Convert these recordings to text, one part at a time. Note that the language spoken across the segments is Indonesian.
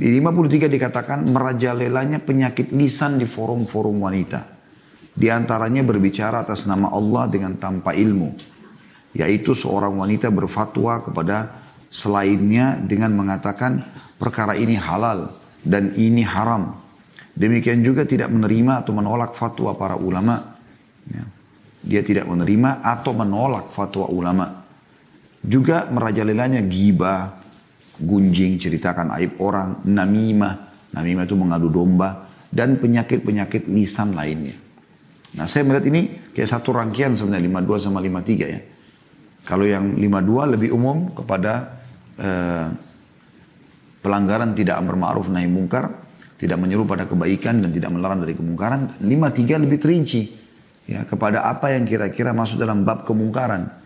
Di 53 dikatakan merajalelanya penyakit lisan di forum-forum wanita. Di antaranya berbicara atas nama Allah dengan tanpa ilmu. Yaitu seorang wanita berfatwa kepada selainnya dengan mengatakan perkara ini halal dan ini haram. Demikian juga tidak menerima atau menolak fatwa para ulama. Ya. Dia tidak menerima atau menolak fatwa ulama. Juga merajalelanya gibah, gunjing, ceritakan aib orang, namimah. Namimah itu mengadu domba. Dan penyakit-penyakit lisan lainnya. Nah saya melihat ini kayak satu rangkaian sebenarnya 52 sama 53 ya. Kalau yang 52 lebih umum kepada eh, pelanggaran tidak amar ma'ruf nahi mungkar, tidak menyuruh pada kebaikan dan tidak melarang dari kemungkaran. 53 lebih terinci ya kepada apa yang kira-kira masuk dalam bab kemungkaran.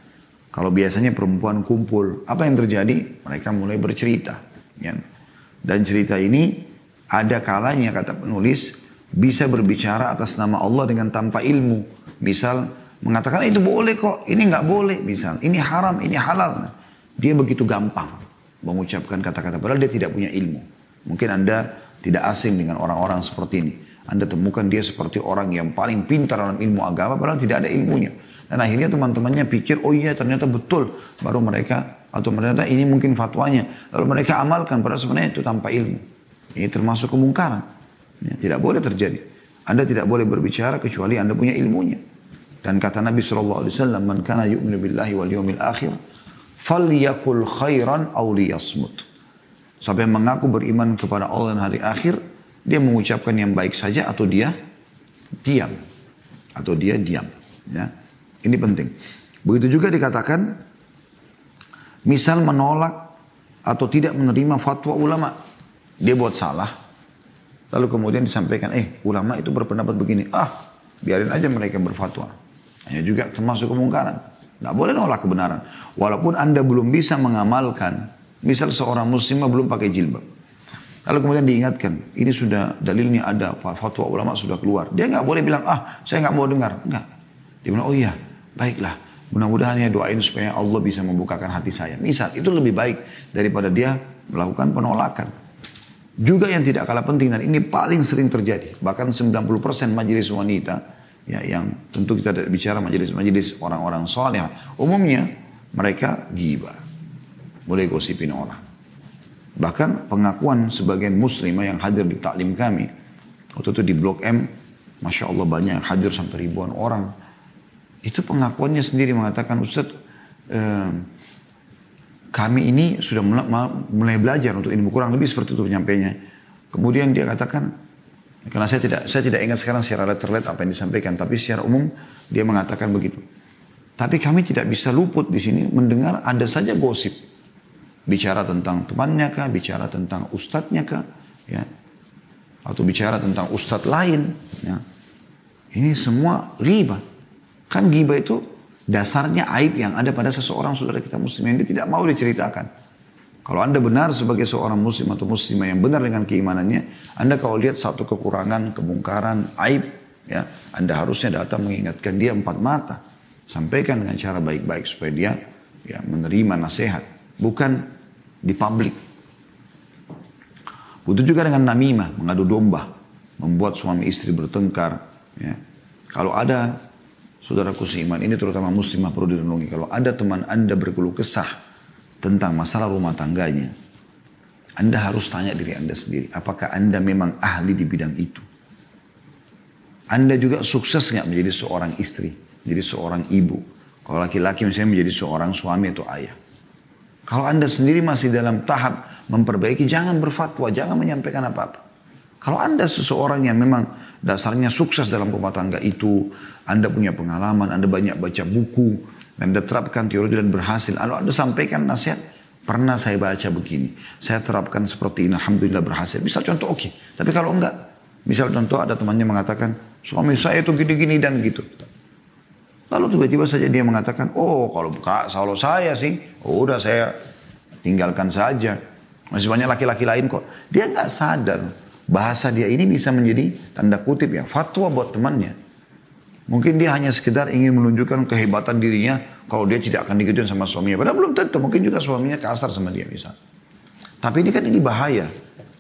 Kalau biasanya perempuan kumpul, apa yang terjadi? Mereka mulai bercerita. Ya. Dan cerita ini ada kalanya kata penulis bisa berbicara atas nama Allah dengan tanpa ilmu. Misal mengatakan itu boleh kok, ini nggak boleh. Misal ini haram, ini halal. Dia begitu gampang mengucapkan kata-kata padahal dia tidak punya ilmu. Mungkin anda tidak asing dengan orang-orang seperti ini. Anda temukan dia seperti orang yang paling pintar dalam ilmu agama padahal tidak ada ilmunya. Dan akhirnya teman-temannya pikir, oh iya ternyata betul. Baru mereka, atau ternyata ini mungkin fatwanya. Lalu mereka amalkan, padahal sebenarnya itu tanpa ilmu. Ini termasuk kemungkaran. Ya, tidak boleh terjadi. Anda tidak boleh berbicara kecuali Anda punya ilmunya. Dan kata Nabi SAW, Man kana yu'minu billahi wal yawmil akhir, falyakul khairan aw. Sampai mengaku beriman kepada Allah dan hari akhir, dia mengucapkan yang baik saja atau dia diam. Atau dia diam. Ya. Ini penting. Begitu juga dikatakan, misal menolak atau tidak menerima fatwa ulama. Dia buat salah. Lalu kemudian disampaikan, eh ulama itu berpendapat begini. Ah, biarin aja mereka berfatwa. Hanya juga termasuk kemungkaran. Nggak boleh nolak kebenaran. Walaupun anda belum bisa mengamalkan. Misal seorang muslimah belum pakai jilbab. Lalu kemudian diingatkan, ini sudah dalilnya ada, fatwa ulama sudah keluar. Dia nggak boleh bilang, ah saya nggak mau dengar. Enggak. Dia bilang, oh iya, Baiklah, mudah-mudahan ya doain supaya Allah bisa membukakan hati saya. Misal, itu lebih baik daripada dia melakukan penolakan. Juga yang tidak kalah penting dan ini paling sering terjadi. Bahkan 90% majelis wanita ya yang tentu kita tidak bicara majelis-majelis orang-orang soleh. Umumnya mereka gibah. Boleh gosipin orang. Bahkan pengakuan sebagian muslimah yang hadir di taklim kami. Waktu itu di Blok M, Masya Allah banyak yang hadir sampai ribuan orang itu pengakuannya sendiri mengatakan Ustaz eh, kami ini sudah mulai belajar untuk ini kurang lebih seperti itu penyampainya. Kemudian dia katakan karena saya tidak saya tidak ingat sekarang secara letterlet apa yang disampaikan tapi secara umum dia mengatakan begitu. Tapi kami tidak bisa luput di sini mendengar ada saja gosip. Bicara tentang temannya kah, bicara tentang ustadznya kah, ya. Atau bicara tentang ustadz lain, ya. Ini semua riba. Kan ghibah itu dasarnya aib yang ada pada seseorang saudara kita muslim yang dia tidak mau diceritakan. Kalau anda benar sebagai seorang muslim atau muslimah yang benar dengan keimanannya, anda kalau lihat satu kekurangan, kemungkaran, aib, ya, anda harusnya datang mengingatkan dia empat mata. Sampaikan dengan cara baik-baik supaya dia ya, menerima nasihat, bukan di publik. Butuh juga dengan namimah, mengadu domba, membuat suami istri bertengkar. Ya. Kalau ada Saudaraku seiman, ini terutama muslimah perlu direnungi. Kalau ada teman Anda berkeluh kesah tentang masalah rumah tangganya, Anda harus tanya diri Anda sendiri, apakah Anda memang ahli di bidang itu? Anda juga sukses nggak menjadi seorang istri, menjadi seorang ibu? Kalau laki-laki misalnya menjadi seorang suami atau ayah. Kalau Anda sendiri masih dalam tahap memperbaiki, jangan berfatwa, jangan menyampaikan apa-apa. Kalau Anda seseorang yang memang dasarnya sukses dalam rumah tangga itu, Anda punya pengalaman, Anda banyak baca buku, Anda terapkan teori dan berhasil. Lalu Anda sampaikan nasihat, pernah saya baca begini, saya terapkan seperti ini, Alhamdulillah berhasil. Misal contoh oke, okay. tapi kalau enggak, misal contoh ada temannya mengatakan, suami saya itu gini-gini dan gitu. Lalu tiba-tiba saja dia mengatakan, oh kalau kalau saya sih, oh udah saya tinggalkan saja. Masih banyak laki-laki lain kok. Dia nggak sadar bahasa dia ini bisa menjadi tanda kutip ya fatwa buat temannya. Mungkin dia hanya sekedar ingin menunjukkan kehebatan dirinya kalau dia tidak akan digituin sama suaminya. Padahal belum tentu, mungkin juga suaminya kasar sama dia bisa. Tapi ini kan ini bahaya.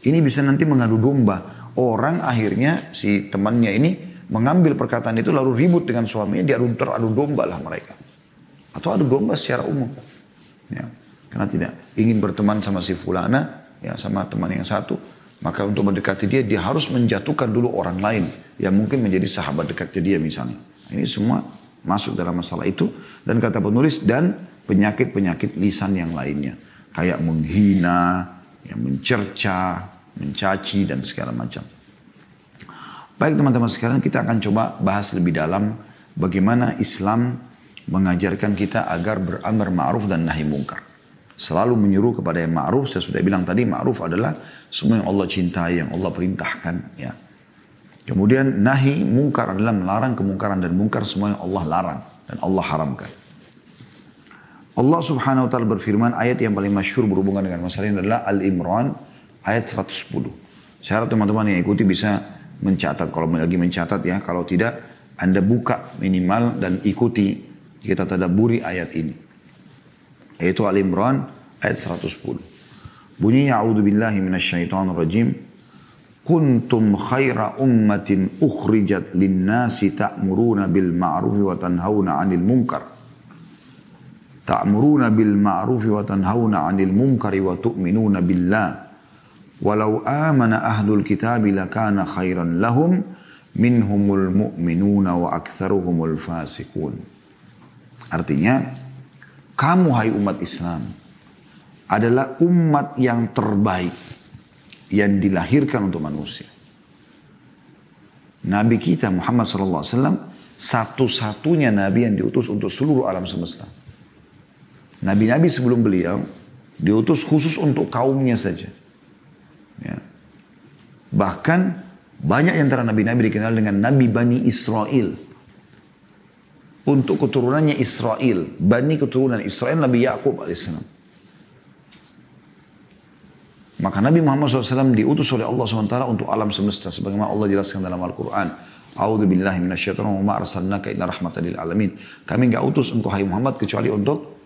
Ini bisa nanti mengadu domba. Orang akhirnya si temannya ini mengambil perkataan itu lalu ribut dengan suaminya, dia teradu domba lah mereka. Atau adu domba secara umum. Ya. Karena tidak ingin berteman sama si fulana, ya sama teman yang satu, maka untuk mendekati dia, dia harus menjatuhkan dulu orang lain yang mungkin menjadi sahabat dekatnya dia misalnya. Ini semua masuk dalam masalah itu. Dan kata penulis, dan penyakit-penyakit lisan yang lainnya. Kayak menghina, yang mencerca, mencaci dan segala macam. Baik teman-teman sekalian kita akan coba bahas lebih dalam bagaimana Islam mengajarkan kita agar beramar ma'ruf dan nahi mungkar. Selalu menyuruh kepada yang ma'ruf, saya sudah bilang tadi ma'ruf adalah semua yang Allah cintai, yang Allah perintahkan. Ya. Kemudian nahi mungkar adalah melarang kemungkaran dan mungkar semua yang Allah larang dan Allah haramkan. Allah subhanahu wa ta'ala berfirman ayat yang paling masyhur berhubungan dengan masalah ini adalah Al-Imran ayat 110. Syarat teman-teman yang ikuti bisa mencatat. Kalau lagi mencatat ya, kalau tidak Anda buka minimal dan ikuti kita tadaburi ayat ini. Yaitu Al-Imran ayat 110. Bunyinya A'udhu billahi minasyaitonir rajim. Kuntum khaira ummatin ukhrijat linnasi ta'muruna bil ma'rufi wa tanhauna 'anil munkar. Ta'muruna bil ma'rufi wa tanhauna 'anil munkari wa tu'minuna billah. Walau amana ahlul kitab lakana khairan lahum minhumul mu'minuna wa aktharuhumul fasikun. Artinya, kamu hai umat Islam adalah umat yang terbaik yang dilahirkan untuk manusia. Nabi kita Muhammad SAW satu-satunya Nabi yang diutus untuk seluruh alam semesta. Nabi-Nabi sebelum beliau diutus khusus untuk kaumnya saja. Ya. Bahkan banyak yang antara nabi-nabi dikenal dengan Nabi Bani Israel. Untuk keturunannya Israel. Bani keturunan Israel Nabi Yakub alaihissalam. Maka Nabi Muhammad SAW diutus oleh Allah SWT untuk alam semesta. Sebagaimana Allah jelaskan dalam Al-Quran. A'udhu billahi minasyaitan wa ma'arsalnaka illa rahmatan lil alamin. Kami enggak utus engkau hai Muhammad kecuali untuk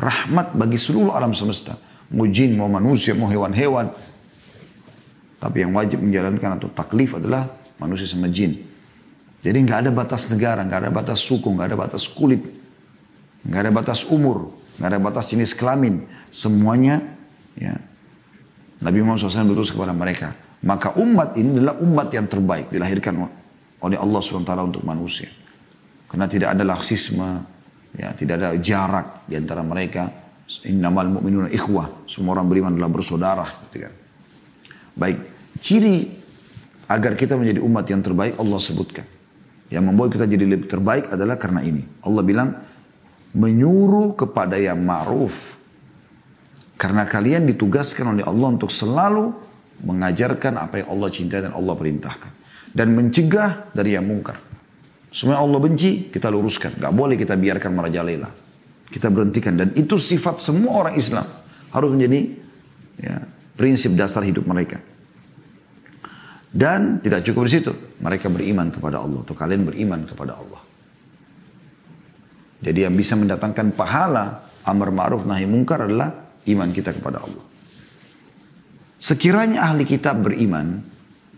rahmat bagi seluruh alam semesta. Mau jin, mau manusia, mau hewan-hewan, tapi yang wajib menjalankan atau taklif adalah manusia sama jin. Jadi nggak ada batas negara, nggak ada batas suku, nggak ada batas kulit, nggak ada batas umur, nggak ada batas jenis kelamin. Semuanya ya, Nabi Muhammad SAW berurus kepada mereka. Maka umat ini adalah umat yang terbaik dilahirkan oleh Allah SWT untuk manusia. Karena tidak ada laksisme, ya, tidak ada jarak di antara mereka. Innamal mu'minuna ikhwah. Semua orang beriman adalah bersaudara. Gitu kan. Baik, ciri agar kita menjadi umat yang terbaik Allah sebutkan. Yang membuat kita jadi lebih terbaik adalah karena ini. Allah bilang, menyuruh kepada yang ma'ruf. Karena kalian ditugaskan oleh Allah untuk selalu mengajarkan apa yang Allah cintai dan Allah perintahkan. Dan mencegah dari yang mungkar. Semua Allah benci, kita luruskan. Gak boleh kita biarkan merajalela. Kita berhentikan. Dan itu sifat semua orang Islam. Harus menjadi ya, prinsip dasar hidup mereka. Dan tidak cukup di situ, mereka beriman kepada Allah atau kalian beriman kepada Allah. Jadi yang bisa mendatangkan pahala amar ma'ruf nahi mungkar adalah iman kita kepada Allah. Sekiranya ahli kitab beriman,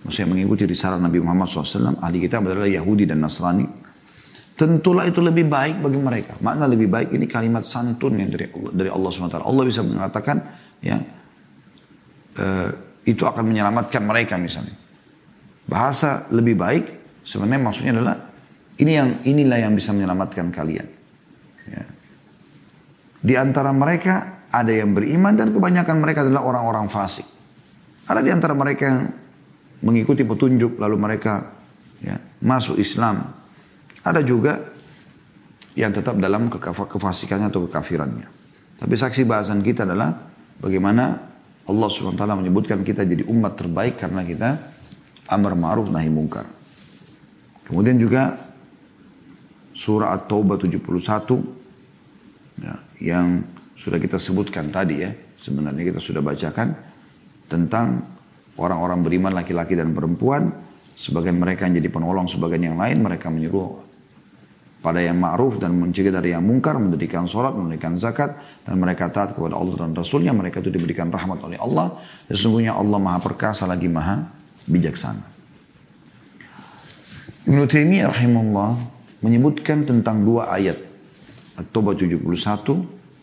maksudnya mengikuti risalah Nabi Muhammad SAW, ahli kitab adalah Yahudi dan Nasrani, tentulah itu lebih baik bagi mereka. Makna lebih baik ini kalimat santun yang dari Allah, dari Allah SWT. Allah bisa mengatakan, ya, uh, itu akan menyelamatkan mereka misalnya. Bahasa lebih baik sebenarnya maksudnya adalah ini yang inilah yang bisa menyelamatkan kalian. Ya. Di antara mereka ada yang beriman dan kebanyakan mereka adalah orang-orang fasik. Ada di antara mereka yang mengikuti petunjuk lalu mereka ya, masuk Islam. Ada juga yang tetap dalam kefasikannya atau kekafirannya. Tapi saksi bahasan kita adalah bagaimana Allah SWT menyebutkan kita jadi umat terbaik karena kita amar ma'ruf nahi mungkar. Kemudian juga surah At-Taubah 71 ya, yang sudah kita sebutkan tadi ya. Sebenarnya kita sudah bacakan tentang orang-orang beriman laki-laki dan perempuan. Sebagian mereka yang jadi penolong, sebagian yang lain mereka menyuruh pada yang ma'ruf dan mencegah dari yang mungkar, mendirikan sholat, mendirikan zakat, dan mereka taat kepada Allah dan Rasulnya, mereka itu diberikan rahmat oleh Allah. Sesungguhnya Allah maha perkasa lagi maha bijaksana. Ibn Taimiyah rahimahullah menyebutkan tentang dua ayat. At-Taubah 71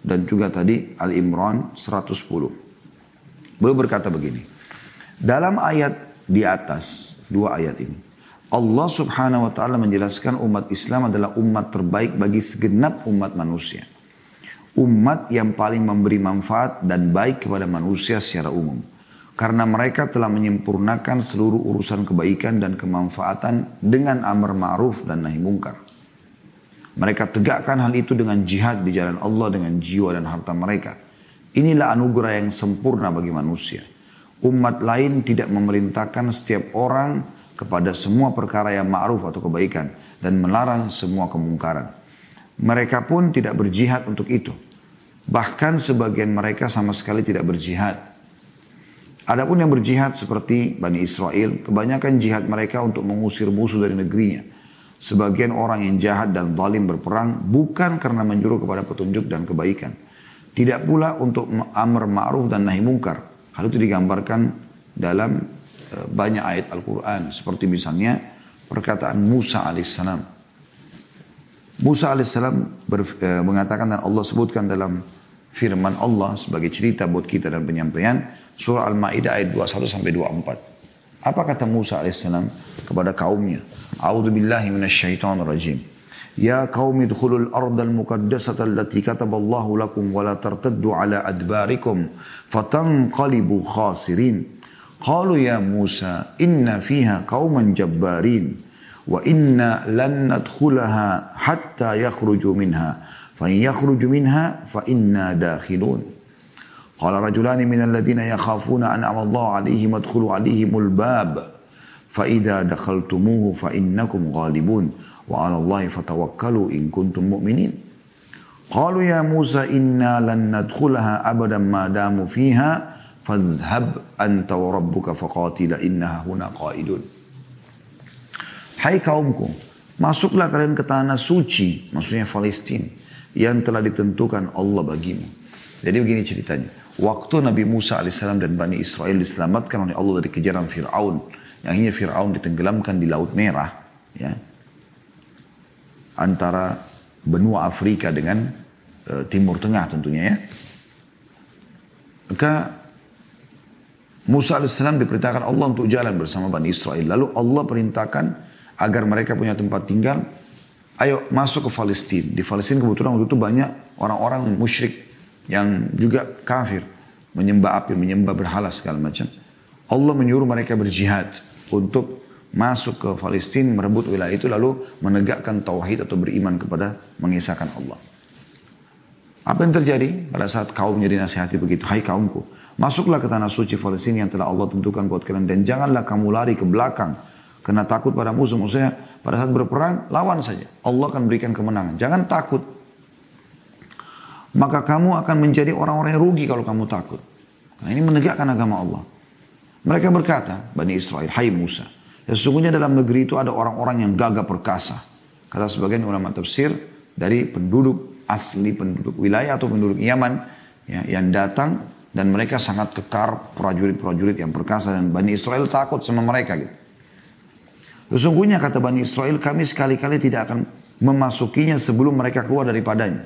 dan juga tadi Al-Imran 110. Beliau berkata begini. Dalam ayat di atas, dua ayat ini. Allah subhanahu wa ta'ala menjelaskan umat Islam adalah umat terbaik bagi segenap umat manusia. Umat yang paling memberi manfaat dan baik kepada manusia secara umum. Karena mereka telah menyempurnakan seluruh urusan kebaikan dan kemanfaatan dengan amar ma'ruf dan nahi mungkar. Mereka tegakkan hal itu dengan jihad di jalan Allah dengan jiwa dan harta mereka. Inilah anugerah yang sempurna bagi manusia. Umat lain tidak memerintahkan setiap orang kepada semua perkara yang ma'ruf atau kebaikan dan melarang semua kemungkaran. Mereka pun tidak berjihad untuk itu. Bahkan sebagian mereka sama sekali tidak berjihad. Adapun yang berjihad seperti Bani Israel, kebanyakan jihad mereka untuk mengusir musuh dari negerinya. Sebagian orang yang jahat dan zalim berperang bukan karena menjuru kepada petunjuk dan kebaikan. Tidak pula untuk amr ma'ruf dan nahi mungkar. Hal itu digambarkan dalam Eh, banyak ayat Al-Quran. Seperti misalnya perkataan Musa alaihissalam. Musa alaihissalam eh, mengatakan dan Allah sebutkan dalam firman Allah sebagai cerita buat kita dan penyampaian surah Al-Maidah ayat 21 sampai 24. Apa kata Musa alaihissalam kepada kaumnya? A'udzu billahi minasyaitonir rajim. Ya qaumi idkhulul ardal muqaddasata allati kataballahu lakum wa la tartaddu ala adbarikum fatanqalibu khasirin. Qalu ya Musa inna fiha qauman jabbarin wa inna lan nadkhulaha hatta yakhruju minha منها فإن يخرجوا منها فإنا داخلون قال رجلان من الذين يخافون أنعم الله عليهم ادخلوا عليهم الباب فإذا دخلتموه فإنكم غالبون وعلى الله فتوكلوا إن كنتم مؤمنين قالوا يا موسى إنا لن ندخلها أبدا ما داموا فيها Fadhhab anta wa rabbuka faqatila innaha huna qaidun. Hai kaumku, masuklah kalian ke tanah suci, maksudnya Palestina, yang telah ditentukan Allah bagimu. Jadi begini ceritanya. Waktu Nabi Musa AS dan Bani Israel diselamatkan oleh Allah dari kejaran Fir'aun. Yang akhirnya Fir'aun ditenggelamkan di Laut Merah. ya Antara benua Afrika dengan uh, Timur Tengah tentunya ya. Maka Musa AS diperintahkan Allah untuk jalan bersama Bani Israel. Lalu Allah perintahkan agar mereka punya tempat tinggal. Ayo masuk ke Palestina. Di Palestina kebetulan waktu itu banyak orang-orang musyrik yang juga kafir. Menyembah api, menyembah berhala segala macam. Allah menyuruh mereka berjihad untuk masuk ke Palestina, merebut wilayah itu lalu menegakkan tauhid atau beriman kepada mengisahkan Allah. Apa yang terjadi pada saat kaumnya dinasihati begitu? Hai kaumku, Masuklah ke tanah suci Palestina yang telah Allah tentukan buat kalian. Dan janganlah kamu lari ke belakang. Karena takut pada musuh. Maksudnya pada saat berperang, lawan saja. Allah akan berikan kemenangan. Jangan takut. Maka kamu akan menjadi orang-orang yang rugi kalau kamu takut. Nah ini menegakkan agama Allah. Mereka berkata, Bani Israel, Hai Musa. Ya, sesungguhnya dalam negeri itu ada orang-orang yang gagah perkasa. Kata sebagian ulama tafsir dari penduduk asli, penduduk wilayah atau penduduk Yaman. Ya, yang datang dan mereka sangat kekar prajurit-prajurit yang perkasa dan Bani Israel takut sama mereka gitu. Sesungguhnya kata Bani Israel kami sekali-kali tidak akan memasukinya sebelum mereka keluar daripadanya.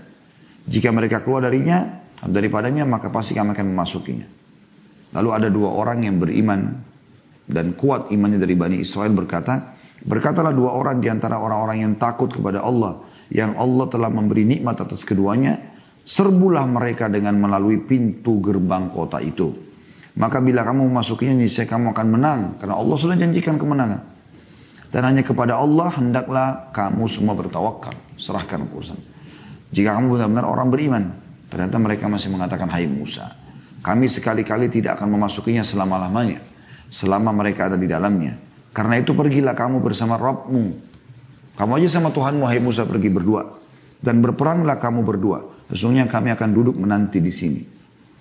Jika mereka keluar darinya, daripadanya maka pasti kami akan memasukinya. Lalu ada dua orang yang beriman dan kuat imannya dari Bani Israel berkata, berkatalah dua orang di antara orang-orang yang takut kepada Allah, yang Allah telah memberi nikmat atas keduanya, Serbulah mereka dengan melalui pintu gerbang kota itu. Maka bila kamu memasukinya niscaya kamu akan menang. Karena Allah sudah janjikan kemenangan. Dan hanya kepada Allah hendaklah kamu semua bertawakal. Serahkan urusan. Jika kamu benar-benar orang beriman. Ternyata mereka masih mengatakan, Hai Musa. Kami sekali-kali tidak akan memasukinya selama-lamanya. Selama mereka ada di dalamnya. Karena itu pergilah kamu bersama Rabbmu. Kamu aja sama Tuhanmu, hai Musa pergi berdua. Dan berperanglah kamu berdua. Sesungguhnya kami akan duduk menanti di sini.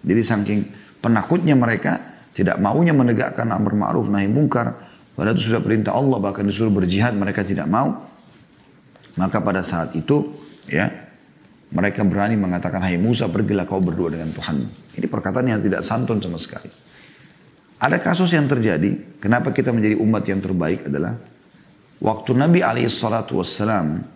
Jadi saking penakutnya mereka tidak maunya menegakkan amar ma'ruf nahi mungkar. Padahal itu sudah perintah Allah bahkan disuruh berjihad mereka tidak mau. Maka pada saat itu ya mereka berani mengatakan hai Musa pergilah kau berdua dengan Tuhan. Ini perkataan yang tidak santun sama sekali. Ada kasus yang terjadi, kenapa kita menjadi umat yang terbaik adalah waktu Nabi alaihissalatu wassalam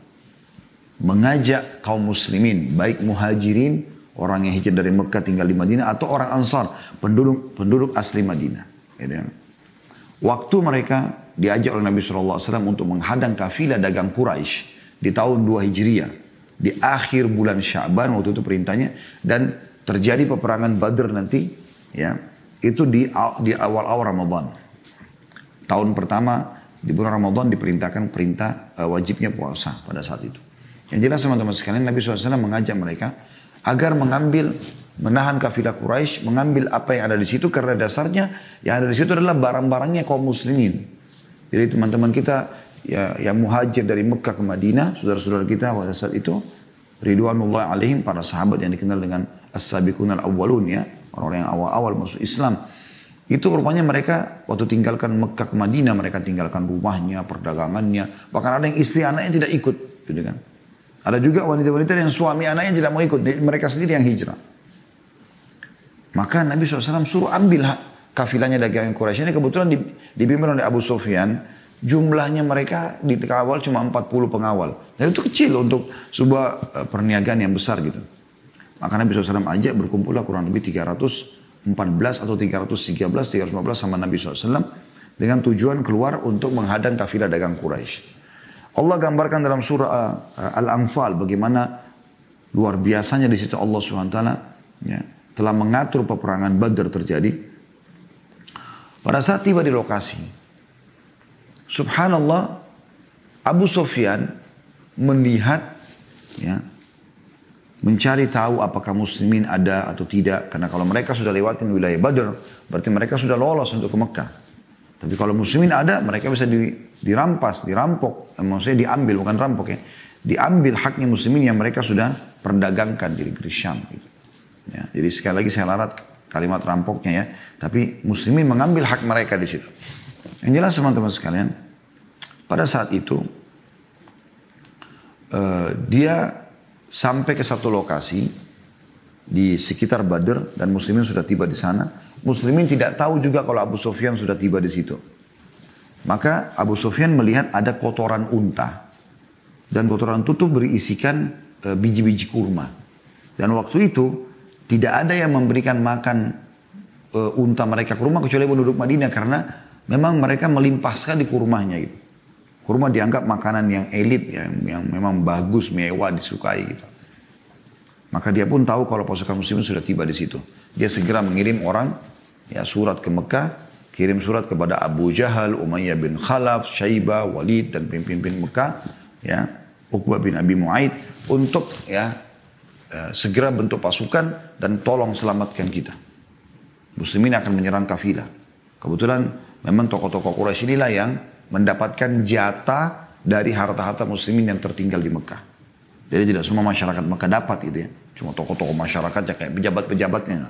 mengajak kaum muslimin, baik muhajirin, orang yang hijrah dari Mekah tinggal di Madinah, atau orang ansar, penduduk penduduk asli Madinah. Ya, waktu mereka diajak oleh Nabi SAW untuk menghadang kafilah dagang Quraisy di tahun 2 Hijriah, di akhir bulan Syaban waktu itu perintahnya, dan terjadi peperangan Badr nanti, ya itu di di awal-awal Ramadan. Tahun pertama di bulan Ramadan diperintahkan perintah uh, wajibnya puasa pada saat itu. Yang jelas teman-teman sekalian Nabi SAW mengajak mereka agar mengambil menahan kafilah Quraisy, mengambil apa yang ada di situ karena dasarnya yang ada di situ adalah barang-barangnya kaum muslimin. Jadi teman-teman kita ya yang muhajir dari Mekah ke Madinah, saudara-saudara kita pada saat itu ridwanullah alaihim para sahabat yang dikenal dengan as-sabiqun al-awwalun ya, orang-orang yang awal-awal masuk Islam. Itu rupanya mereka waktu tinggalkan Mekah ke Madinah, mereka tinggalkan rumahnya, perdagangannya, bahkan ada yang istri anaknya tidak ikut, gitu kan. Ada juga wanita-wanita yang suami anaknya tidak mau ikut, mereka sendiri yang hijrah. Maka Nabi SAW suruh ambil kafilahnya dagangan Quraisy ini kebetulan dipimpin oleh Abu Sufyan. Jumlahnya mereka di awal cuma 40 pengawal. Dan itu kecil untuk sebuah eh, perniagaan yang besar gitu. Maka Nabi SAW ajak berkumpullah kurang lebih 314 atau 313, 315 sama Nabi SAW dengan tujuan keluar untuk menghadang kafilah dagang Quraisy. Allah gambarkan dalam surah uh, Al-Anfal bagaimana luar biasanya di situ Allah SWT ya, telah mengatur peperangan Badr terjadi. Pada saat tiba di lokasi, Subhanallah, Abu Sufyan melihat ya, mencari tahu apakah muslimin ada atau tidak. Karena kalau mereka sudah lewatin wilayah Badr, berarti mereka sudah lolos untuk ke Mekah. Tapi kalau muslimin ada, mereka bisa di, dirampas, dirampok. Eh, maksudnya diambil, bukan rampok ya. Diambil haknya muslimin yang mereka sudah perdagangkan di negeri Syam. Gitu. Ya, jadi sekali lagi saya larat kalimat rampoknya ya. Tapi muslimin mengambil hak mereka di situ. Yang jelas teman-teman sekalian, pada saat itu uh, dia sampai ke satu lokasi di sekitar Badr dan muslimin sudah tiba di sana. Muslimin tidak tahu juga kalau Abu Sufyan sudah tiba di situ. Maka Abu Sufyan melihat ada kotoran unta. Dan kotoran itu berisikan e, biji-biji kurma. Dan waktu itu tidak ada yang memberikan makan e, unta mereka kurma kecuali penduduk Madinah karena memang mereka melimpahkan di kurmanya gitu. Kurma dianggap makanan yang elit, yang, yang memang bagus, mewah, disukai gitu. Maka dia pun tahu kalau pasukan muslimin sudah tiba di situ. Dia segera mengirim orang ya surat ke Mekah, kirim surat kepada Abu Jahal, Umayyah bin Khalaf, Syaibah, Walid dan pimpin-pimpin Mekah, ya, Uqbah bin Abi Muaid untuk ya segera bentuk pasukan dan tolong selamatkan kita. Muslimin akan menyerang kafilah. Kebetulan memang tokoh-tokoh Quraisy inilah yang mendapatkan jatah dari harta-harta muslimin yang tertinggal di Mekah. Jadi tidak semua masyarakat Mekah dapat gitu ya. Cuma tokoh-tokoh masyarakatnya kayak pejabat-pejabatnya.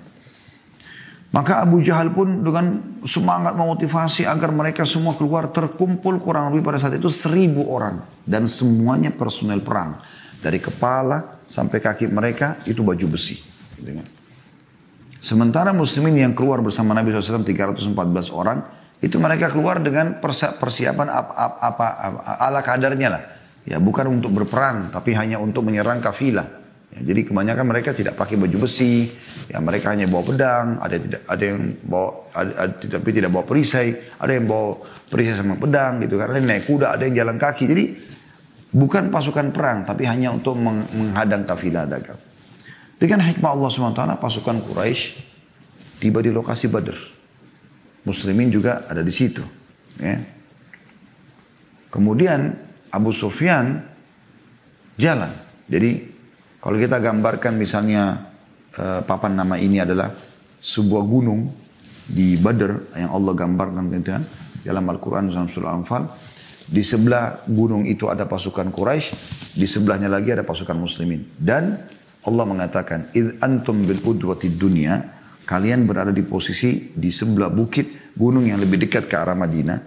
Maka Abu Jahal pun dengan semangat memotivasi agar mereka semua keluar terkumpul kurang lebih pada saat itu seribu orang. Dan semuanya personel perang. Dari kepala sampai kaki mereka itu baju besi. Sementara muslimin yang keluar bersama Nabi SAW 314 orang itu mereka keluar dengan persiapan apa, apa, apa, ala kadarnya lah. Ya bukan untuk berperang, tapi hanya untuk menyerang kafilah. Ya, jadi kebanyakan mereka tidak pakai baju besi, ya mereka hanya bawa pedang, ada tidak ada yang bawa ada, ada, tapi tidak bawa perisai, ada yang bawa perisai sama pedang gitu karena naik kuda, ada yang jalan kaki. Jadi bukan pasukan perang, tapi hanya untuk menghadang kafilah dagang. Dengan hikmah Allah SWT, pasukan Quraisy tiba di lokasi Badr. Muslimin juga ada di situ. Ya. Kemudian Abu Sufyan jalan. Jadi kalau kita gambarkan misalnya uh, papan nama ini adalah sebuah gunung di Badr yang Allah gambarkan dalam Al-Quran dalam surah Al-Anfal. Di sebelah gunung itu ada pasukan Quraisy, di sebelahnya lagi ada pasukan muslimin. Dan Allah mengatakan, "Id antum bil udwati dunya" Kalian berada di posisi di sebelah bukit gunung yang lebih dekat ke arah Madinah.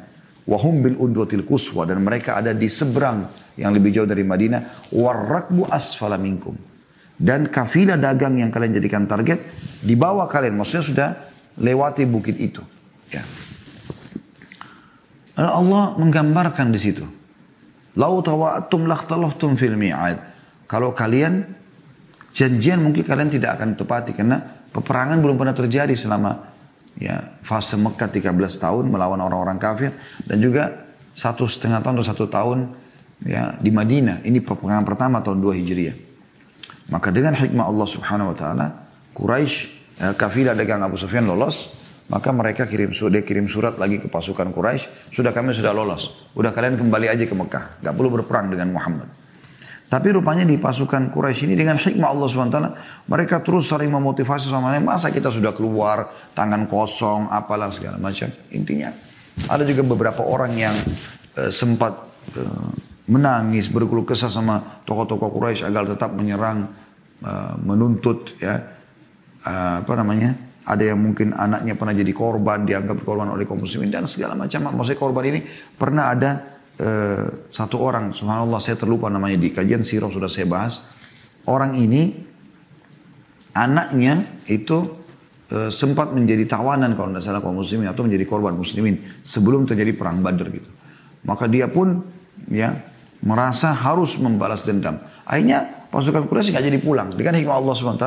Wahum bil udwatil kuswa dan mereka ada di seberang yang lebih jauh dari Madinah. Warrakbu asfala minkum. Dan kafilah dagang yang kalian jadikan target di bawah kalian. Maksudnya sudah lewati bukit itu. Ya. Allah menggambarkan di situ. Lau tawa'atum lakhtalahtum fil mi'ad. Kalau kalian janjian mungkin kalian tidak akan tepati karena peperangan belum pernah terjadi selama ya fase Mekah 13 tahun melawan orang-orang kafir dan juga satu setengah tahun atau satu tahun ya di Madinah. Ini peperangan pertama tahun 2 Hijriah. Maka dengan hikmah Allah Subhanahu wa taala, Quraisy ya, kafilah dagang Abu Sufyan lolos, maka mereka kirim sudah kirim surat lagi ke pasukan Quraisy, sudah kami sudah lolos. Udah kalian kembali aja ke Mekah, nggak perlu berperang dengan Muhammad. Tapi rupanya di pasukan Quraisy ini dengan hikmah Allah SWT, mereka terus sering memotivasi sama mereka, masa kita sudah keluar, tangan kosong, apalah segala macam. Intinya, ada juga beberapa orang yang uh, sempat uh, menangis, berkeluh kesah sama tokoh-tokoh Quraisy agar tetap menyerang, uh, menuntut ya uh, apa namanya? Ada yang mungkin anaknya pernah jadi korban, dianggap korban oleh kaum muslimin dan segala macam. Maksudnya korban ini pernah ada uh, satu orang, subhanallah saya terlupa namanya di kajian sirah sudah saya bahas. Orang ini anaknya itu uh, sempat menjadi tawanan kalau tidak salah kaum muslimin atau menjadi korban muslimin sebelum terjadi perang Badar gitu. Maka dia pun ya merasa harus membalas dendam. Akhirnya pasukan Quraisy nggak jadi pulang. Dengan hikmah Allah SWT,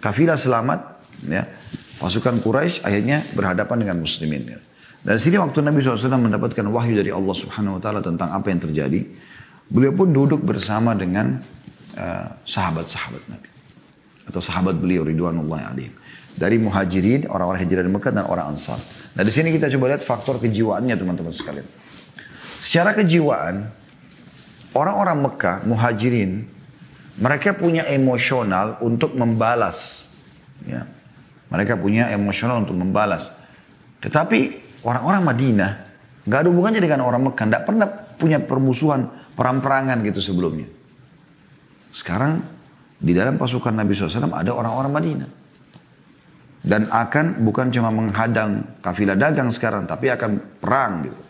kafilah selamat, ya, pasukan Quraisy akhirnya berhadapan dengan muslimin. Ya. Dan sini waktu Nabi SAW mendapatkan wahyu dari Allah Subhanahu Wa Taala tentang apa yang terjadi, beliau pun duduk bersama dengan uh, sahabat-sahabat uh, Nabi atau sahabat beliau Ridwanullah alaihim dari muhajirin orang-orang hijrah dari Mekah dan orang Ansar. Nah di sini kita coba lihat faktor kejiwaannya teman-teman sekalian. Secara kejiwaan Orang-orang Mekah, muhajirin, mereka punya emosional untuk membalas. Ya. Mereka punya emosional untuk membalas. Tetapi orang-orang Madinah, nggak ada hubungannya dengan orang Mekah. Nggak pernah punya permusuhan, perang-perangan gitu sebelumnya. Sekarang di dalam pasukan Nabi SAW ada orang-orang Madinah. Dan akan bukan cuma menghadang kafilah dagang sekarang, tapi akan perang gitu.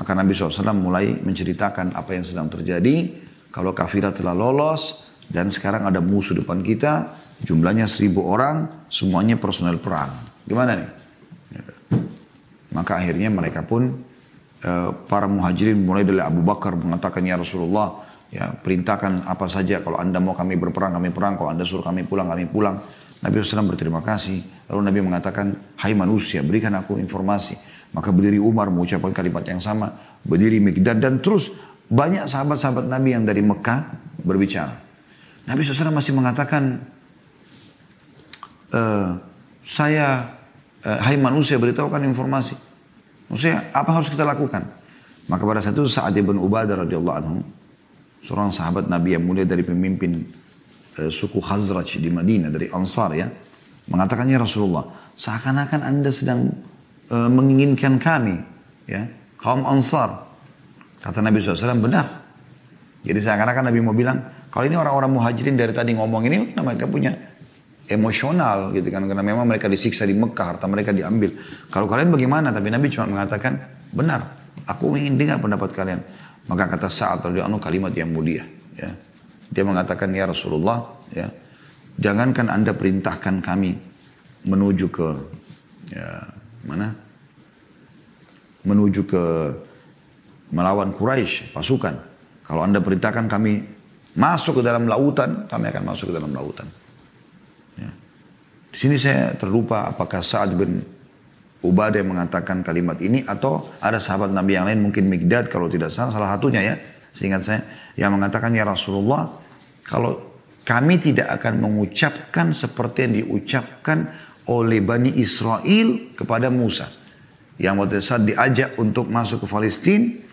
Maka Nabi SAW mulai menceritakan apa yang sedang terjadi. Kalau kafilah telah lolos dan sekarang ada musuh depan kita, jumlahnya seribu orang, semuanya personel perang. Gimana nih? Maka akhirnya mereka pun eh, para muhajirin mulai dari Abu Bakar mengatakan ya Rasulullah ya perintahkan apa saja kalau anda mau kami berperang kami perang kalau anda suruh kami pulang kami pulang Nabi SAW berterima kasih lalu Nabi mengatakan hai manusia berikan aku informasi maka berdiri Umar mengucapkan kalimat yang sama. Berdiri Mikdad dan terus banyak sahabat-sahabat Nabi yang dari Mekah berbicara. Nabi SAW masih mengatakan, e, saya, e, hai manusia beritahukan informasi. Maksudnya apa harus kita lakukan? Maka pada saat itu Sa'ad ibn Ubadah radhiyallahu anhu, seorang sahabat Nabi yang mulia dari pemimpin e, suku Khazraj di Madinah, dari Ansar ya, mengatakannya Rasulullah, seakan-akan anda sedang e, menginginkan kami, ya kaum Ansar. Kata Nabi SAW benar. Jadi seakan-akan Nabi mau bilang, kalau ini orang-orang muhajirin dari tadi ngomong ini, mereka punya emosional gitu kan. Karena memang mereka disiksa di Mekah, harta mereka diambil. Kalau kalian bagaimana? Tapi Nabi cuma mengatakan, benar, aku ingin dengar pendapat kalian. Maka kata Sa'ad radhiyallahu kalimat yang mulia. Ya. Dia mengatakan, ya Rasulullah, ya, jangankan anda perintahkan kami menuju ke ya, mana? Menuju ke melawan Quraisy pasukan. Kalau anda perintahkan kami masuk ke dalam lautan, kami akan masuk ke dalam lautan. Ya. Di sini saya terlupa apakah Sa'ad bin Ubadah yang mengatakan kalimat ini atau ada sahabat Nabi yang lain mungkin Mikdad kalau tidak salah salah satunya ya seingat saya yang mengatakan ya Rasulullah kalau kami tidak akan mengucapkan seperti yang diucapkan oleh Bani Israel kepada Musa. Yang waktu saat diajak untuk masuk ke Palestina,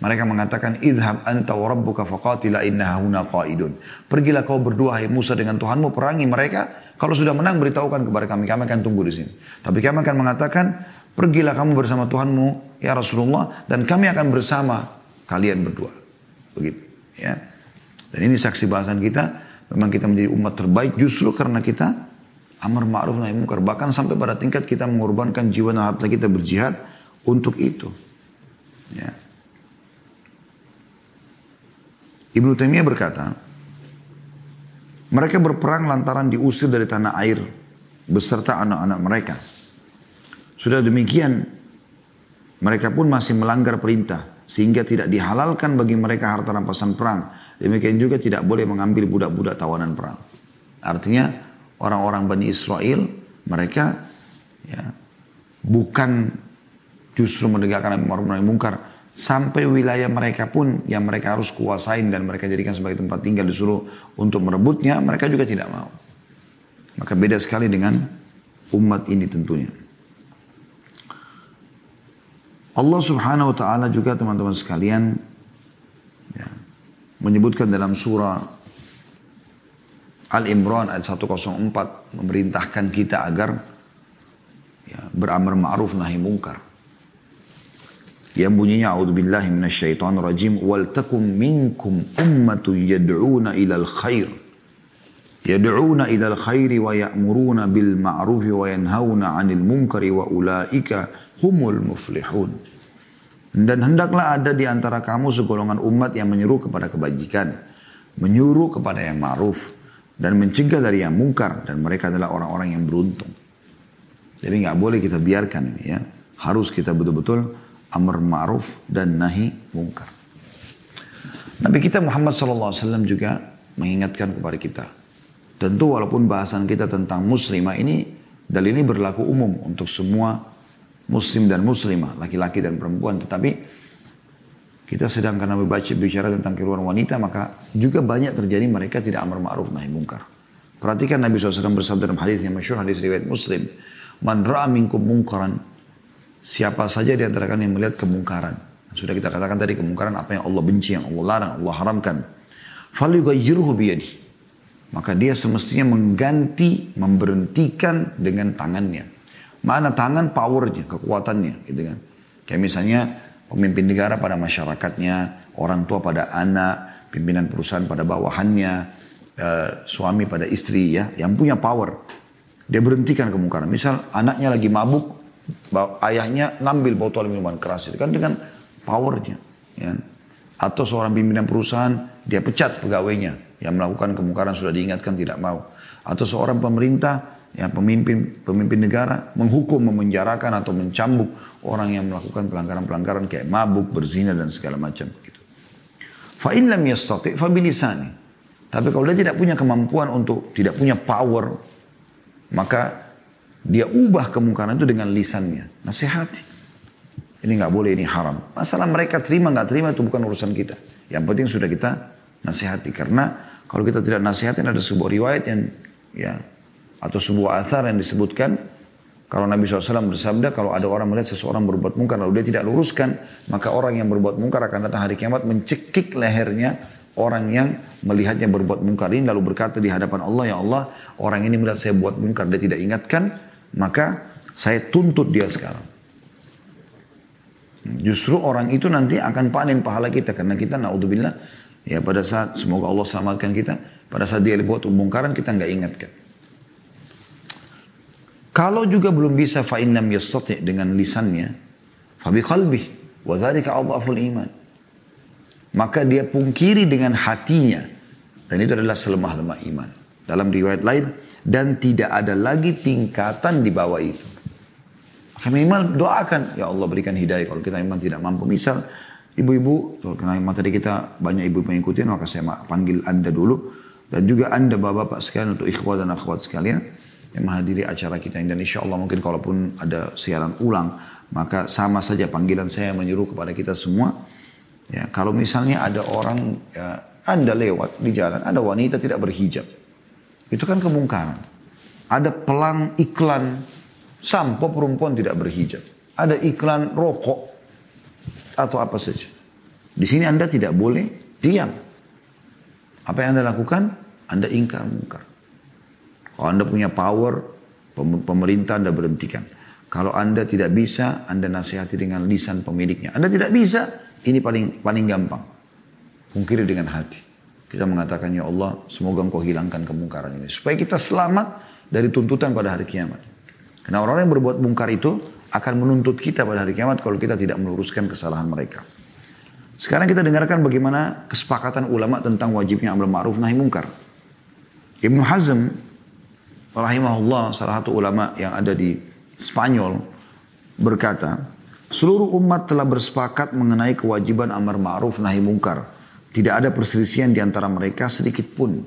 mereka mengatakan, Idhab anta wa rabbuka faqatila inna huna qaidun. Pergilah kau berdua, hai Musa dengan Tuhanmu, perangi mereka. Kalau sudah menang, beritahukan kepada kami. Kami akan tunggu di sini. Tapi kami akan mengatakan, pergilah kamu bersama Tuhanmu, ya Rasulullah. Dan kami akan bersama kalian berdua. Begitu. Ya. Dan ini saksi bahasan kita. Memang kita menjadi umat terbaik justru karena kita amar ma'ruf nahi munkar. Bahkan sampai pada tingkat kita mengorbankan jiwa dan harta kita berjihad untuk itu. Ya. Ibnu Taimiyah berkata, mereka berperang lantaran diusir dari tanah air beserta anak-anak mereka. Sudah demikian, mereka pun masih melanggar perintah sehingga tidak dihalalkan bagi mereka harta rampasan perang. Demikian juga tidak boleh mengambil budak-budak tawanan perang. Artinya orang-orang Bani Israel mereka ya, bukan justru menegakkan amar ma'ruf mungkar, Sampai wilayah mereka pun yang mereka harus kuasain dan mereka jadikan sebagai tempat tinggal disuruh untuk merebutnya, mereka juga tidak mau. Maka beda sekali dengan umat ini tentunya. Allah subhanahu wa ta'ala juga teman-teman sekalian ya, menyebutkan dalam surah Al-Imran ayat 104 memerintahkan kita agar ya, beramar ma'ruf nahi mungkar yang bunyinya a'udzubillahi minasyaitonir rajim wal takum minkum ummatun yad'una ilal khair. Yad'una ilal khairi wa ya'muruna bil ma'ruf wa yanhauna 'anil munkari wa ulaika humul muflihun. Dan hendaklah ada di antara kamu segolongan umat yang menyeru kepada kebajikan menyuruh kepada yang ma'ruf dan mencegah dari yang mungkar dan mereka adalah orang-orang yang beruntung. Jadi nggak boleh kita biarkan ini ya. Harus kita betul-betul amr ma'ruf dan nahi mungkar. Nabi kita Muhammad SAW juga mengingatkan kepada kita. Tentu walaupun bahasan kita tentang muslimah ini, dalil ini berlaku umum untuk semua muslim dan muslimah, laki-laki dan perempuan. Tetapi kita sedang karena membaca bicara tentang keluar wanita, maka juga banyak terjadi mereka tidak amar ma'ruf nahi mungkar. Perhatikan Nabi SAW bersabda dalam hadis yang masyur, hadis riwayat muslim. Man ra'a minkum mungkaran Siapa saja di antara kalian yang melihat kemungkaran. Sudah kita katakan tadi kemungkaran apa yang Allah benci, yang Allah larang, Allah haramkan. Falyughayyirhu biyadi. Maka dia semestinya mengganti, memberhentikan dengan tangannya. Mana tangan powernya, kekuatannya gitu kan. Kayak misalnya pemimpin negara pada masyarakatnya, orang tua pada anak, pimpinan perusahaan pada bawahannya, uh, suami pada istri ya, yang punya power. Dia berhentikan kemungkaran. Misal anaknya lagi mabuk, ayahnya ngambil botol minuman keras itu kan dengan powernya ya. atau seorang pimpinan perusahaan dia pecat pegawainya yang melakukan kemungkaran sudah diingatkan tidak mau atau seorang pemerintah yang pemimpin pemimpin negara menghukum memenjarakan atau mencambuk orang yang melakukan pelanggaran-pelanggaran kayak mabuk berzina dan segala macam gitu. Fa in lam yastati fa Tapi kalau dia tidak punya kemampuan untuk tidak punya power maka dia ubah kemungkaran itu dengan lisannya. Nasihati. Ini nggak boleh, ini haram. Masalah mereka terima nggak terima itu bukan urusan kita. Yang penting sudah kita nasihati. Karena kalau kita tidak nasihatin ada sebuah riwayat yang ya atau sebuah athar yang disebutkan kalau Nabi SAW bersabda, kalau ada orang melihat seseorang berbuat mungkar lalu dia tidak luruskan, maka orang yang berbuat mungkar akan datang hari kiamat mencekik lehernya orang yang melihatnya berbuat mungkar ini lalu berkata di hadapan Allah, ya Allah, orang ini melihat saya buat mungkar, dia tidak ingatkan, maka saya tuntut dia sekarang. Justru orang itu nanti akan panen pahala kita karena kita naudzubillah ya pada saat semoga Allah selamatkan kita pada saat dia buat kemungkaran kita nggak ingatkan. Kalau juga belum bisa fa'innam yastati dengan lisannya, fabi qalbih, wa dzalika adhaful iman. Maka dia pungkiri dengan hatinya dan itu adalah selemah-lemah iman. Dalam riwayat lain, dan tidak ada lagi tingkatan di bawah itu. Maka minimal doakan, ya Allah berikan hidayah kalau kita memang tidak mampu. Misal ibu-ibu, karena memang tadi kita banyak ibu mengikuti, maka saya panggil anda dulu. Dan juga anda bapak-bapak sekalian untuk ikhwah dan akhwat sekalian yang menghadiri acara kita ini. Dan insya Allah mungkin kalaupun ada siaran ulang, maka sama saja panggilan saya menyuruh kepada kita semua. Ya, kalau misalnya ada orang, ya, anda lewat di jalan, ada wanita tidak berhijab. Itu kan kemungkaran. Ada pelang iklan sampo perempuan tidak berhijab. Ada iklan rokok atau apa saja. Di sini Anda tidak boleh diam. Apa yang Anda lakukan? Anda ingkar mungkar. Kalau Anda punya power, pemerintah Anda berhentikan. Kalau Anda tidak bisa, Anda nasihati dengan lisan pemiliknya. Anda tidak bisa, ini paling paling gampang. Pungkiri dengan hati. Kita mengatakan, Ya Allah, semoga engkau hilangkan kemungkaran ini. Supaya kita selamat dari tuntutan pada hari kiamat. Karena orang-orang yang berbuat mungkar itu akan menuntut kita pada hari kiamat kalau kita tidak meluruskan kesalahan mereka. Sekarang kita dengarkan bagaimana kesepakatan ulama tentang wajibnya amar ma'ruf nahi mungkar. Ibnu Hazm rahimahullah salah satu ulama yang ada di Spanyol berkata, seluruh umat telah bersepakat mengenai kewajiban amar ma'ruf nahi mungkar. Tidak ada perselisihan di antara mereka sedikit pun.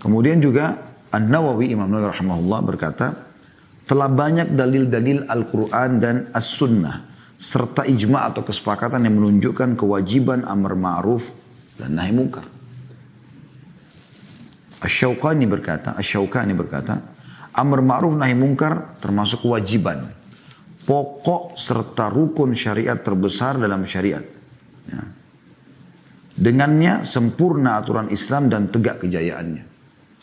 Kemudian juga An-Nawawi Imam Nawawi rahimahullah berkata, telah banyak dalil-dalil Al-Quran dan As-Sunnah serta ijma atau kesepakatan yang menunjukkan kewajiban amar ma'ruf dan nahi mungkar. Asy-Syaukani berkata, Asy-Syaukani berkata, amar ma'ruf nahi mungkar termasuk kewajiban. Pokok serta rukun syariat terbesar dalam syariat. Ya. Dengannya sempurna aturan Islam dan tegak kejayaannya.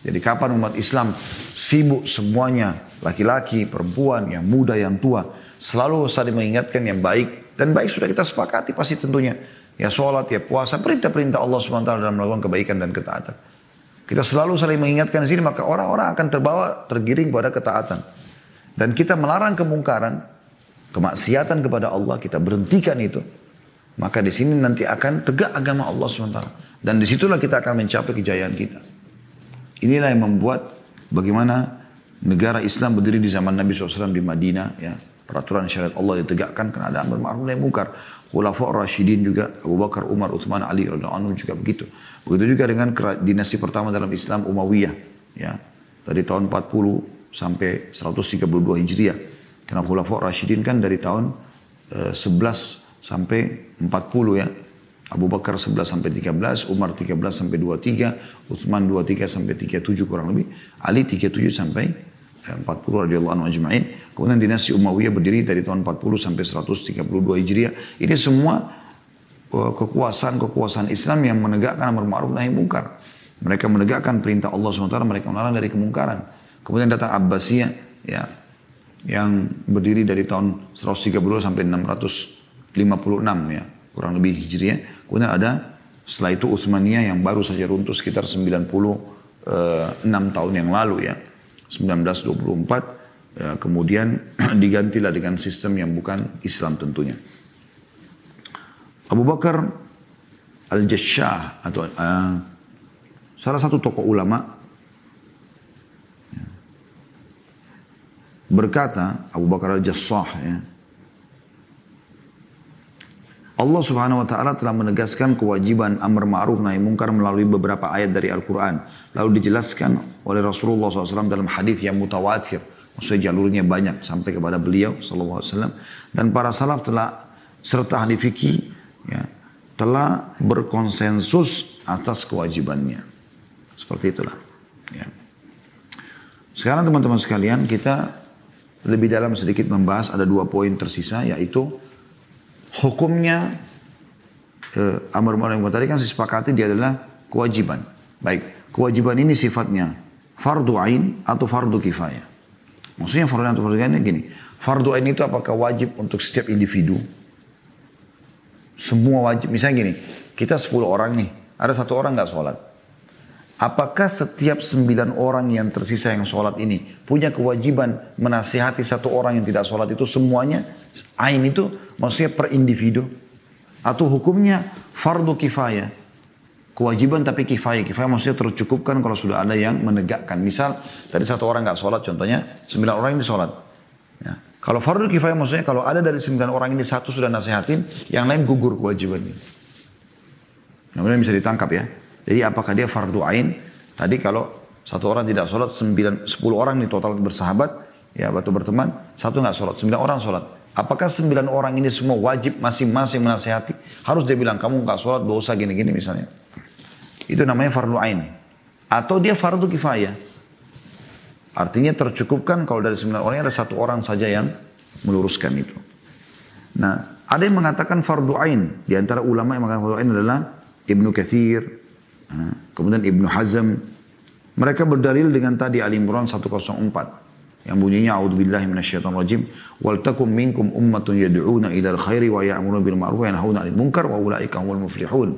Jadi kapan umat Islam sibuk semuanya, laki-laki, perempuan, yang muda, yang tua, selalu saling mengingatkan yang baik. Dan baik sudah kita sepakati pasti tentunya. Ya sholat, ya puasa, perintah-perintah Allah SWT dalam melakukan kebaikan dan ketaatan. Kita selalu saling mengingatkan di sini, maka orang-orang akan terbawa, tergiring pada ketaatan. Dan kita melarang kemungkaran, kemaksiatan kepada Allah, kita berhentikan itu. Maka di sini nanti akan tegak agama Allah SWT. Dan di situlah kita akan mencapai kejayaan kita. Inilah yang membuat bagaimana negara Islam berdiri di zaman Nabi SAW di Madinah. Ya, peraturan syariat Allah ditegakkan karena ada amar ma'ruf nahi munkar. Khulafa Rashidin juga Abu Bakar, Umar, Uthman, Ali radhiyallahu juga begitu. Begitu juga dengan dinasti pertama dalam Islam Umayyah ya. Dari tahun 40 sampai 132 Hijriah. Karena Khulafa Rashidin kan dari tahun eh, 11 sampai 40 ya. Abu Bakar 11 sampai 13, Umar 13 sampai 23, Uthman 23 sampai 37 kurang lebih, Ali 37 sampai 40 eh, radhiyallahu anhu ajma'in. Kemudian dinasti Umayyah berdiri dari tahun 40 sampai 132 Hijriah. Ini semua kekuasaan-kekuasaan Islam yang menegakkan amar ma'ruf nahi mungkar. Mereka menegakkan perintah Allah SWT, mereka melarang dari kemungkaran. Kemudian datang Abbasiyah, ya, yang berdiri dari tahun 130 sampai 656 ya, kurang lebih Hijriah. Kemudian ada setelah itu Uthmaniyah yang baru saja runtuh sekitar 96 eh, tahun yang lalu ya. 1924 ya, kemudian digantilah dengan sistem yang bukan Islam tentunya. Abu Bakar Al-Jashah atau uh, salah satu tokoh ulama berkata Abu Bakar Al-Jassah ya, Allah subhanahu wa ta'ala telah menegaskan kewajiban amr ma'ruf nahi mungkar melalui beberapa ayat dari Al-Quran. Lalu dijelaskan oleh Rasulullah SAW dalam hadis yang mutawatir. Maksudnya jalurnya banyak sampai kepada beliau SAW. Dan para salaf telah serta ahli fikih ya, telah berkonsensus atas kewajibannya. Seperti itulah. Ya. Sekarang teman-teman sekalian kita lebih dalam sedikit membahas ada dua poin tersisa yaitu hukumnya eh, amar ma'ruf yang tadi kan disepakati dia adalah kewajiban. Baik, kewajiban ini sifatnya fardu ain atau fardu kifayah. Maksudnya fardu ain atau fardu kifayah gini. Fardu ain itu apakah wajib untuk setiap individu semua wajib. Misalnya gini, kita 10 orang nih, ada satu orang nggak sholat. Apakah setiap sembilan orang yang tersisa yang sholat ini punya kewajiban menasihati satu orang yang tidak sholat itu semuanya? Ain itu maksudnya per individu. Atau hukumnya fardu kifayah. Kewajiban tapi kifayah. Kifayah maksudnya tercukupkan kalau sudah ada yang menegakkan. Misal tadi satu orang nggak sholat contohnya, sembilan orang ini sholat. Ya. Kalau fardu kifayah maksudnya kalau ada dari sembilan orang ini satu sudah nasihatin, yang lain gugur kewajibannya. Kemudian bisa ditangkap ya. Jadi apakah dia fardu ain? Tadi kalau satu orang tidak sholat, sembilan, sepuluh orang ini total bersahabat, ya batu berteman, satu nggak sholat, sembilan orang sholat. Apakah sembilan orang ini semua wajib masing-masing menasihati? Harus dia bilang kamu nggak sholat dosa gini-gini misalnya. Itu namanya fardu ain. Atau dia fardu kifayah. Artinya tercukupkan kalau dari sembilan orang ada satu orang saja yang meluruskan itu. Nah, ada yang mengatakan fardu ain. Di antara ulama yang mengatakan fardu ain adalah Ibnu Kathir, kemudian Ibnu Hazm. Mereka berdalil dengan tadi Ali Imran 104 yang bunyinya a'udzubillahi minasyaitonir rajim wal takum minkum ummatun yad'una ilal khairi wa ya'muruna bil ma'ruf wa yanhauna 'anil munkar wa ulaika humul muflihun.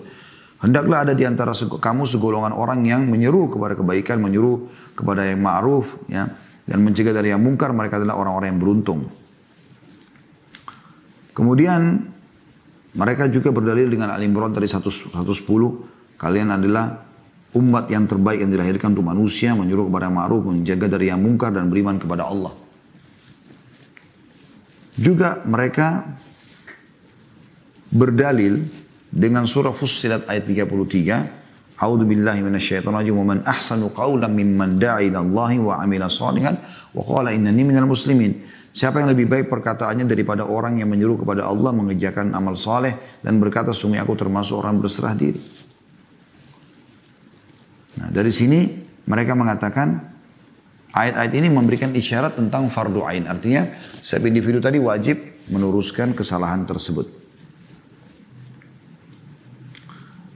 Hendaklah ada di antara kamu segolongan orang yang menyeru kepada kebaikan, menyeru kepada yang ma'ruf, ya, dan mencegah dari yang mungkar mereka adalah orang-orang yang beruntung. Kemudian mereka juga berdalil dengan Al-Imran tadi 110 kalian adalah umat yang terbaik yang dilahirkan untuk manusia menyuruh kepada ma'ruf menjaga dari yang mungkar dan beriman kepada Allah. Juga mereka berdalil dengan surah Fussilat ayat 33 A'udzu billahi minasyaitonir rajim wa man ahsanu qawlan mimman da'a ila Allah wa 'amila shalihan wa qala innani minal muslimin. Siapa yang lebih baik perkataannya daripada orang yang menyuruh kepada Allah mengerjakan amal saleh dan berkata sungguh aku termasuk orang berserah diri. Nah, dari sini mereka mengatakan ayat-ayat ini memberikan isyarat tentang fardu ain. Artinya setiap individu tadi wajib meluruskan kesalahan tersebut.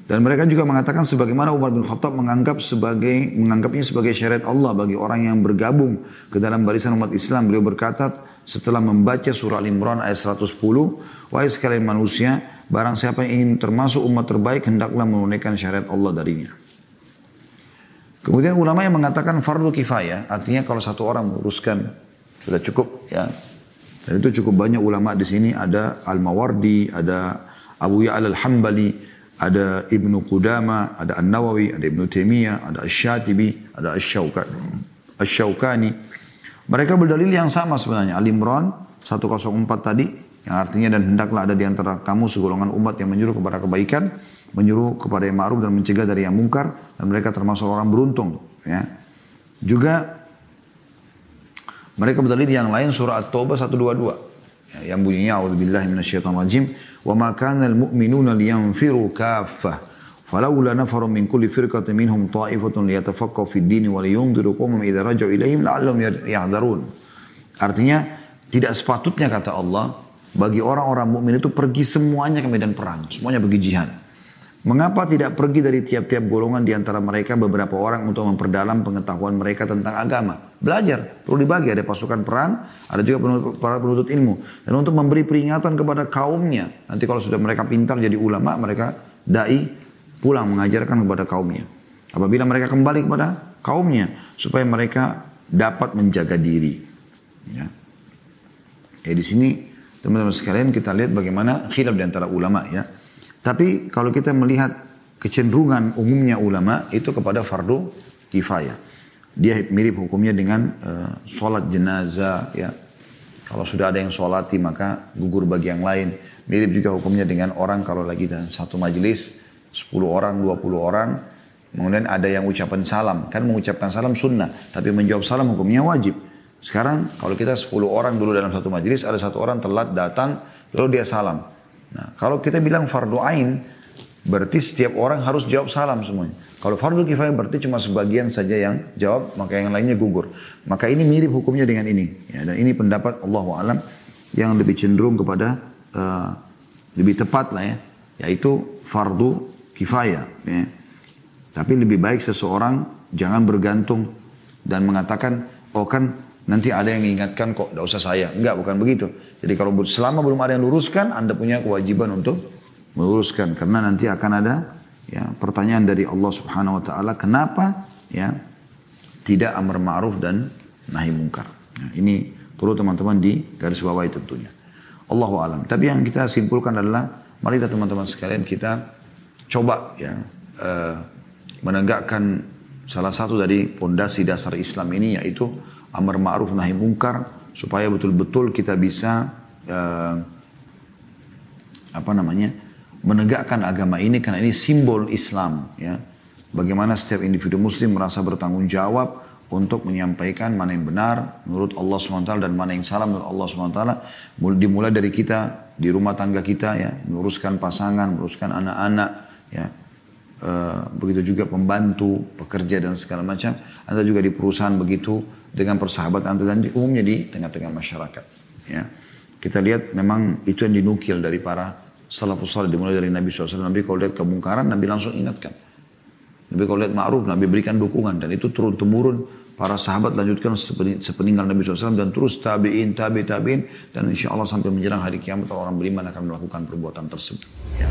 Dan mereka juga mengatakan sebagaimana Umar bin Khattab menganggap sebagai menganggapnya sebagai syariat Allah bagi orang yang bergabung ke dalam barisan umat Islam. Beliau berkata setelah membaca surah Al-Imran ayat 110, wahai sekalian manusia, barang siapa yang ingin termasuk umat terbaik hendaklah menunaikan syariat Allah darinya. Kemudian ulama yang mengatakan fardu kifayah, artinya kalau satu orang meluruskan sudah cukup ya. Dan itu cukup banyak ulama di sini ada Al-Mawardi, ada Abu Ya'al Al-Hambali, ada Ibnu Qudama, ada An-Nawawi, ada Ibnu Taimiyah, ada Asy-Syatibi, ada Asy-Syaukani. Mereka berdalil yang sama sebenarnya. Al-Imran 104 tadi yang artinya dan hendaklah ada di antara kamu segolongan umat yang menyuruh kepada kebaikan, menyuruh kepada yang ma'ruf dan mencegah dari yang mungkar dan mereka termasuk orang beruntung, ya. Juga mereka berdalil yang lain surah At-Taubah 122 ya, yang bunyinya a'udzubillahi minasyaitonirrajim وما كان المؤمنون لينفروا كافة فلولا نفر من كل فرقة منهم طائفة ليتفقهوا في الدين ولينذروا قومهم إذا رجعوا إليهم لعلهم يحذرون Artinya tidak sepatutnya kata Allah bagi orang-orang mukmin itu pergi semuanya ke medan perang, semuanya pergi jihad. Mengapa tidak pergi dari tiap-tiap golongan di antara mereka beberapa orang untuk memperdalam pengetahuan mereka tentang agama? Belajar, perlu dibagi. Ada pasukan perang, ada juga para penuntut ilmu. Dan untuk memberi peringatan kepada kaumnya. Nanti kalau sudah mereka pintar jadi ulama, mereka da'i pulang mengajarkan kepada kaumnya. Apabila mereka kembali kepada kaumnya, supaya mereka dapat menjaga diri. Ya. Eh di sini teman-teman sekalian kita lihat bagaimana khilaf di antara ulama ya. Tapi kalau kita melihat kecenderungan umumnya ulama itu kepada fardu kifayah. Dia mirip hukumnya dengan uh, sholat jenazah ya. Kalau sudah ada yang sholati maka gugur bagi yang lain. Mirip juga hukumnya dengan orang kalau lagi dalam satu majelis 10 orang, 20 orang. Kemudian ada yang ucapan salam. Kan mengucapkan salam sunnah. Tapi menjawab salam hukumnya wajib. Sekarang kalau kita 10 orang dulu dalam satu majelis. Ada satu orang telat datang. Lalu dia salam. Nah, kalau kita bilang fardu ain, berarti setiap orang harus jawab salam semuanya. Kalau fardu kifayah berarti cuma sebagian saja yang jawab, maka yang lainnya gugur. Maka ini mirip hukumnya dengan ini. Ya, dan ini pendapat Allah alam yang lebih cenderung kepada uh, lebih tepat lah ya, yaitu fardu kifayah. Ya. Tapi lebih baik seseorang jangan bergantung dan mengatakan, oh kan Nanti ada yang mengingatkan kok, tidak usah saya. Enggak, bukan begitu. Jadi kalau selama belum ada yang luruskan, Anda punya kewajiban untuk meluruskan. Karena nanti akan ada ya pertanyaan dari Allah Subhanahu Wa Taala, kenapa ya tidak amar ma'ruf dan nahi mungkar. Nah, ini perlu teman-teman di garis bawahi tentunya. Allahu alam. Tapi yang kita simpulkan adalah, mari teman-teman sekalian kita coba ya uh, menegakkan salah satu dari pondasi dasar Islam ini yaitu amar ma'ruf nahi mungkar supaya betul-betul kita bisa uh, apa namanya menegakkan agama ini karena ini simbol Islam ya. Bagaimana setiap individu muslim merasa bertanggung jawab untuk menyampaikan mana yang benar menurut Allah SWT dan mana yang salah menurut Allah SWT dimulai dari kita di rumah tangga kita ya. Meluruskan pasangan meluruskan anak-anak ya Eh, begitu juga pembantu, pekerja dan segala macam. Anda juga di perusahaan begitu dengan persahabatan Anda dan umumnya di tengah-tengah masyarakat. Ya. Kita lihat memang itu yang dinukil dari para salafus salih dimulai dari Nabi SAW. Nabi kalau lihat kemungkaran, Nabi langsung ingatkan. Nabi kalau lihat ma'ruf, Nabi berikan dukungan. Dan itu turun temurun para sahabat lanjutkan sepeninggal Nabi SAW dan terus tabi'in, tabi' tabi'in. Dan insya Allah sampai menjelang hari kiamat orang beriman akan melakukan perbuatan tersebut. Ya.